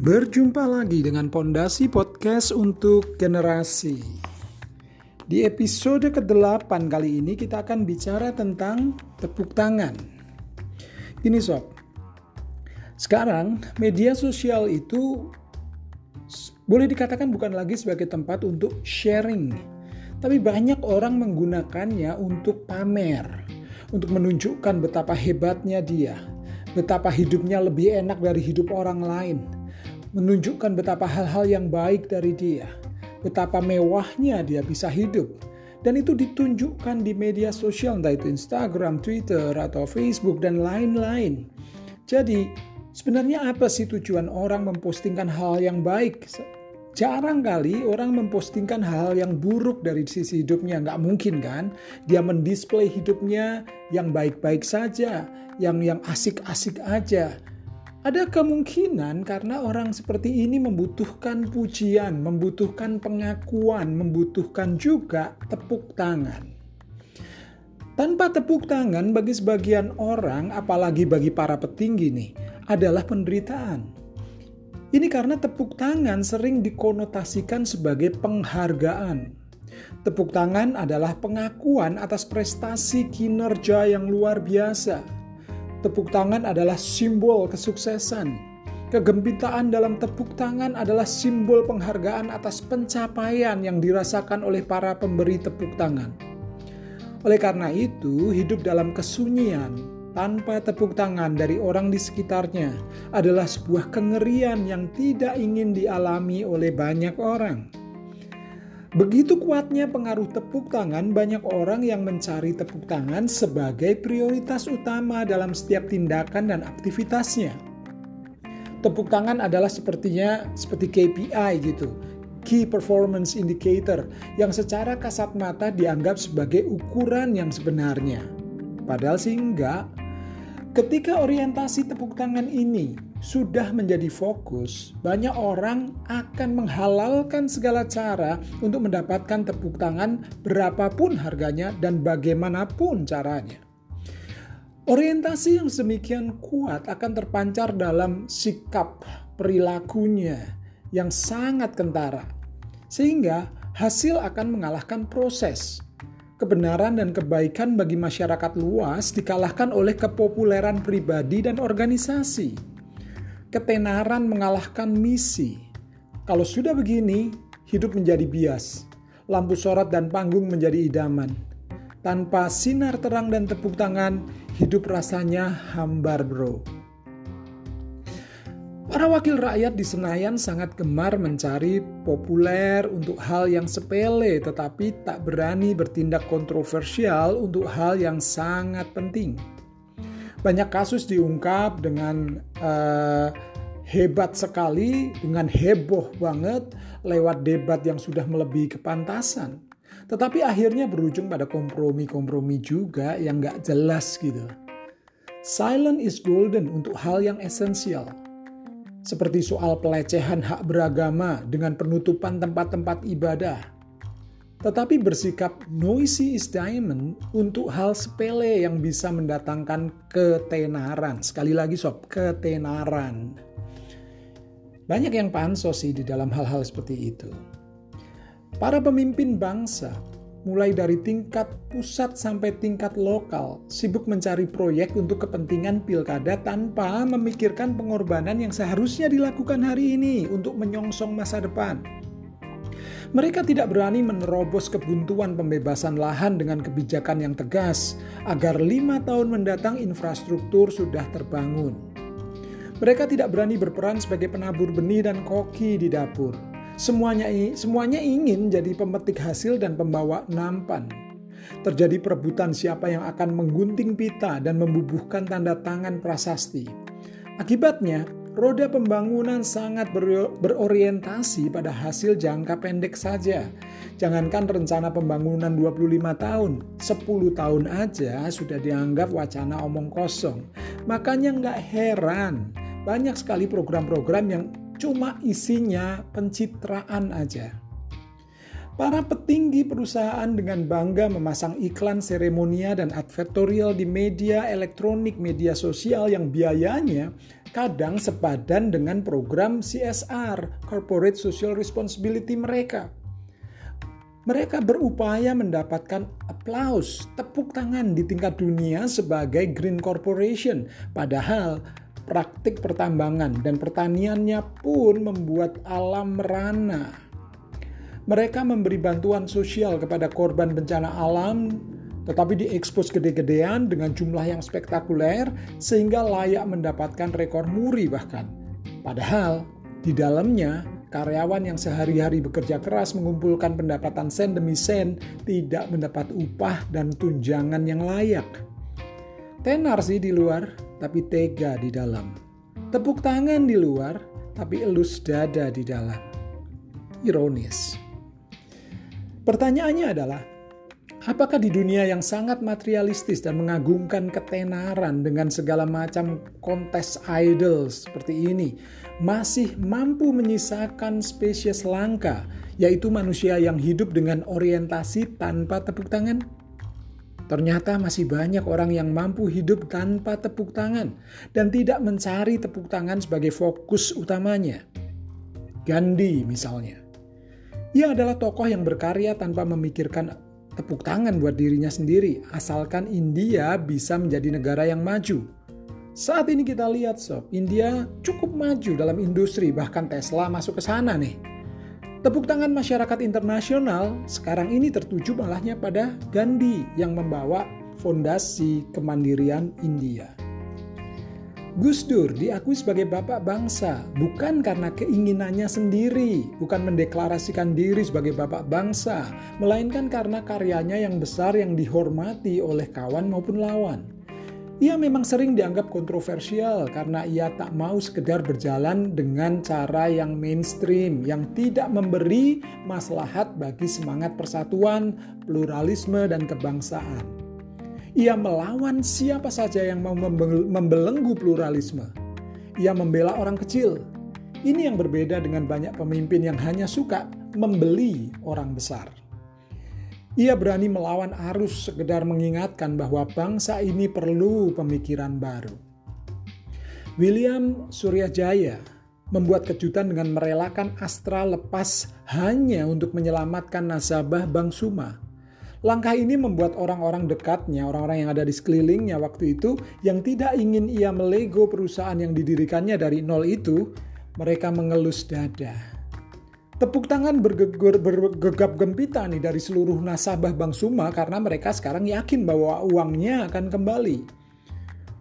Berjumpa lagi dengan Pondasi Podcast untuk Generasi. Di episode ke-8 kali ini kita akan bicara tentang tepuk tangan. Ini sob, sekarang media sosial itu boleh dikatakan bukan lagi sebagai tempat untuk sharing, tapi banyak orang menggunakannya untuk pamer, untuk menunjukkan betapa hebatnya dia, betapa hidupnya lebih enak dari hidup orang lain, menunjukkan betapa hal-hal yang baik dari dia, betapa mewahnya dia bisa hidup. Dan itu ditunjukkan di media sosial, entah itu Instagram, Twitter, atau Facebook, dan lain-lain. Jadi, sebenarnya apa sih tujuan orang mempostingkan hal yang baik? Jarang kali orang mempostingkan hal yang buruk dari sisi hidupnya. Nggak mungkin kan? Dia mendisplay hidupnya yang baik-baik saja, yang yang asik-asik aja. Ada kemungkinan karena orang seperti ini membutuhkan pujian, membutuhkan pengakuan, membutuhkan juga tepuk tangan. Tanpa tepuk tangan bagi sebagian orang, apalagi bagi para petinggi nih, adalah penderitaan. Ini karena tepuk tangan sering dikonotasikan sebagai penghargaan. Tepuk tangan adalah pengakuan atas prestasi kinerja yang luar biasa Tepuk tangan adalah simbol kesuksesan. Kegembitaan dalam tepuk tangan adalah simbol penghargaan atas pencapaian yang dirasakan oleh para pemberi tepuk tangan. Oleh karena itu, hidup dalam kesunyian tanpa tepuk tangan dari orang di sekitarnya adalah sebuah kengerian yang tidak ingin dialami oleh banyak orang. Begitu kuatnya pengaruh tepuk tangan, banyak orang yang mencari tepuk tangan sebagai prioritas utama dalam setiap tindakan dan aktivitasnya. Tepuk tangan adalah sepertinya seperti KPI gitu, Key Performance Indicator, yang secara kasat mata dianggap sebagai ukuran yang sebenarnya. Padahal sih enggak. Ketika orientasi tepuk tangan ini sudah menjadi fokus, banyak orang akan menghalalkan segala cara untuk mendapatkan tepuk tangan berapapun harganya dan bagaimanapun caranya. Orientasi yang sedemikian kuat akan terpancar dalam sikap perilakunya yang sangat kentara, sehingga hasil akan mengalahkan proses. Kebenaran dan kebaikan bagi masyarakat luas dikalahkan oleh kepopuleran pribadi dan organisasi ketenaran mengalahkan misi. Kalau sudah begini, hidup menjadi bias. Lampu sorot dan panggung menjadi idaman. Tanpa sinar terang dan tepuk tangan, hidup rasanya hambar bro. Para wakil rakyat di Senayan sangat gemar mencari populer untuk hal yang sepele, tetapi tak berani bertindak kontroversial untuk hal yang sangat penting banyak kasus diungkap dengan uh, hebat sekali, dengan heboh banget lewat debat yang sudah melebihi kepantasan. Tetapi akhirnya berujung pada kompromi-kompromi juga yang gak jelas gitu. Silent is golden untuk hal yang esensial. Seperti soal pelecehan hak beragama dengan penutupan tempat-tempat ibadah tetapi bersikap noisy is diamond untuk hal sepele yang bisa mendatangkan ketenaran. Sekali lagi sob, ketenaran. Banyak yang pansos sih di dalam hal-hal seperti itu. Para pemimpin bangsa, mulai dari tingkat pusat sampai tingkat lokal, sibuk mencari proyek untuk kepentingan pilkada tanpa memikirkan pengorbanan yang seharusnya dilakukan hari ini untuk menyongsong masa depan. Mereka tidak berani menerobos kebuntuan pembebasan lahan dengan kebijakan yang tegas agar lima tahun mendatang infrastruktur sudah terbangun. Mereka tidak berani berperan sebagai penabur benih dan koki di dapur. Semuanya, semuanya ingin jadi pemetik hasil dan pembawa nampan. Terjadi perebutan siapa yang akan menggunting pita dan membubuhkan tanda tangan prasasti. Akibatnya, roda pembangunan sangat berorientasi pada hasil jangka pendek saja. Jangankan rencana pembangunan 25 tahun, 10 tahun aja sudah dianggap wacana omong kosong. Makanya nggak heran, banyak sekali program-program yang cuma isinya pencitraan aja. Para petinggi perusahaan dengan bangga memasang iklan seremonia dan advertorial di media elektronik media sosial yang biayanya kadang sepadan dengan program CSR, Corporate Social Responsibility mereka. Mereka berupaya mendapatkan aplaus, tepuk tangan di tingkat dunia sebagai green corporation, padahal praktik pertambangan dan pertaniannya pun membuat alam merana mereka memberi bantuan sosial kepada korban bencana alam, tetapi diekspos gede-gedean dengan jumlah yang spektakuler sehingga layak mendapatkan rekor muri bahkan. Padahal di dalamnya karyawan yang sehari-hari bekerja keras mengumpulkan pendapatan sen demi sen tidak mendapat upah dan tunjangan yang layak. Tenar sih di luar, tapi tega di dalam. Tepuk tangan di luar, tapi elus dada di dalam. Ironis. Pertanyaannya adalah, apakah di dunia yang sangat materialistis dan mengagungkan ketenaran dengan segala macam kontes idol seperti ini, masih mampu menyisakan spesies langka, yaitu manusia yang hidup dengan orientasi tanpa tepuk tangan? Ternyata masih banyak orang yang mampu hidup tanpa tepuk tangan dan tidak mencari tepuk tangan sebagai fokus utamanya. Gandhi misalnya ia adalah tokoh yang berkarya tanpa memikirkan tepuk tangan buat dirinya sendiri, asalkan India bisa menjadi negara yang maju. Saat ini kita lihat sob, India cukup maju dalam industri, bahkan Tesla masuk ke sana nih. Tepuk tangan masyarakat internasional sekarang ini tertuju malahnya pada Gandhi yang membawa fondasi kemandirian India. Gus Dur diakui sebagai bapak bangsa bukan karena keinginannya sendiri, bukan mendeklarasikan diri sebagai bapak bangsa, melainkan karena karyanya yang besar yang dihormati oleh kawan maupun lawan. Ia memang sering dianggap kontroversial karena ia tak mau sekedar berjalan dengan cara yang mainstream, yang tidak memberi maslahat bagi semangat persatuan, pluralisme, dan kebangsaan. Ia melawan siapa saja yang mau membelenggu pluralisme. Ia membela orang kecil. Ini yang berbeda dengan banyak pemimpin yang hanya suka membeli orang besar. Ia berani melawan arus sekedar mengingatkan bahwa bangsa ini perlu pemikiran baru. William Suryajaya membuat kejutan dengan merelakan Astra lepas hanya untuk menyelamatkan nasabah Bank Suma Langkah ini membuat orang-orang dekatnya, orang-orang yang ada di sekelilingnya waktu itu, yang tidak ingin ia melego perusahaan yang didirikannya dari nol itu, mereka mengelus dada. Tepuk tangan bergegap gempita nih dari seluruh nasabah Bank Suma karena mereka sekarang yakin bahwa uangnya akan kembali.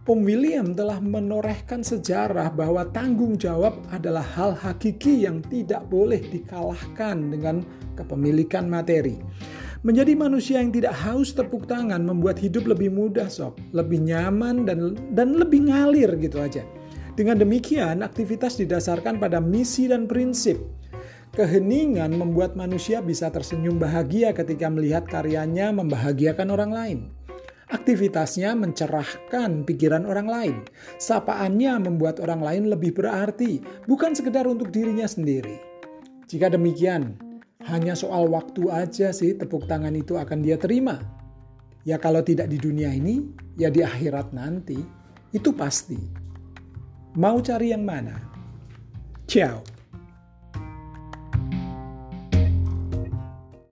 Om William telah menorehkan sejarah bahwa tanggung jawab adalah hal hakiki yang tidak boleh dikalahkan dengan kepemilikan materi. Menjadi manusia yang tidak haus tepuk tangan membuat hidup lebih mudah sob, lebih nyaman dan dan lebih ngalir gitu aja. Dengan demikian, aktivitas didasarkan pada misi dan prinsip. Keheningan membuat manusia bisa tersenyum bahagia ketika melihat karyanya membahagiakan orang lain. Aktivitasnya mencerahkan pikiran orang lain. Sapaannya membuat orang lain lebih berarti, bukan sekedar untuk dirinya sendiri. Jika demikian, hanya soal waktu aja sih tepuk tangan itu akan dia terima. Ya kalau tidak di dunia ini, ya di akhirat nanti. Itu pasti. Mau cari yang mana? Ciao.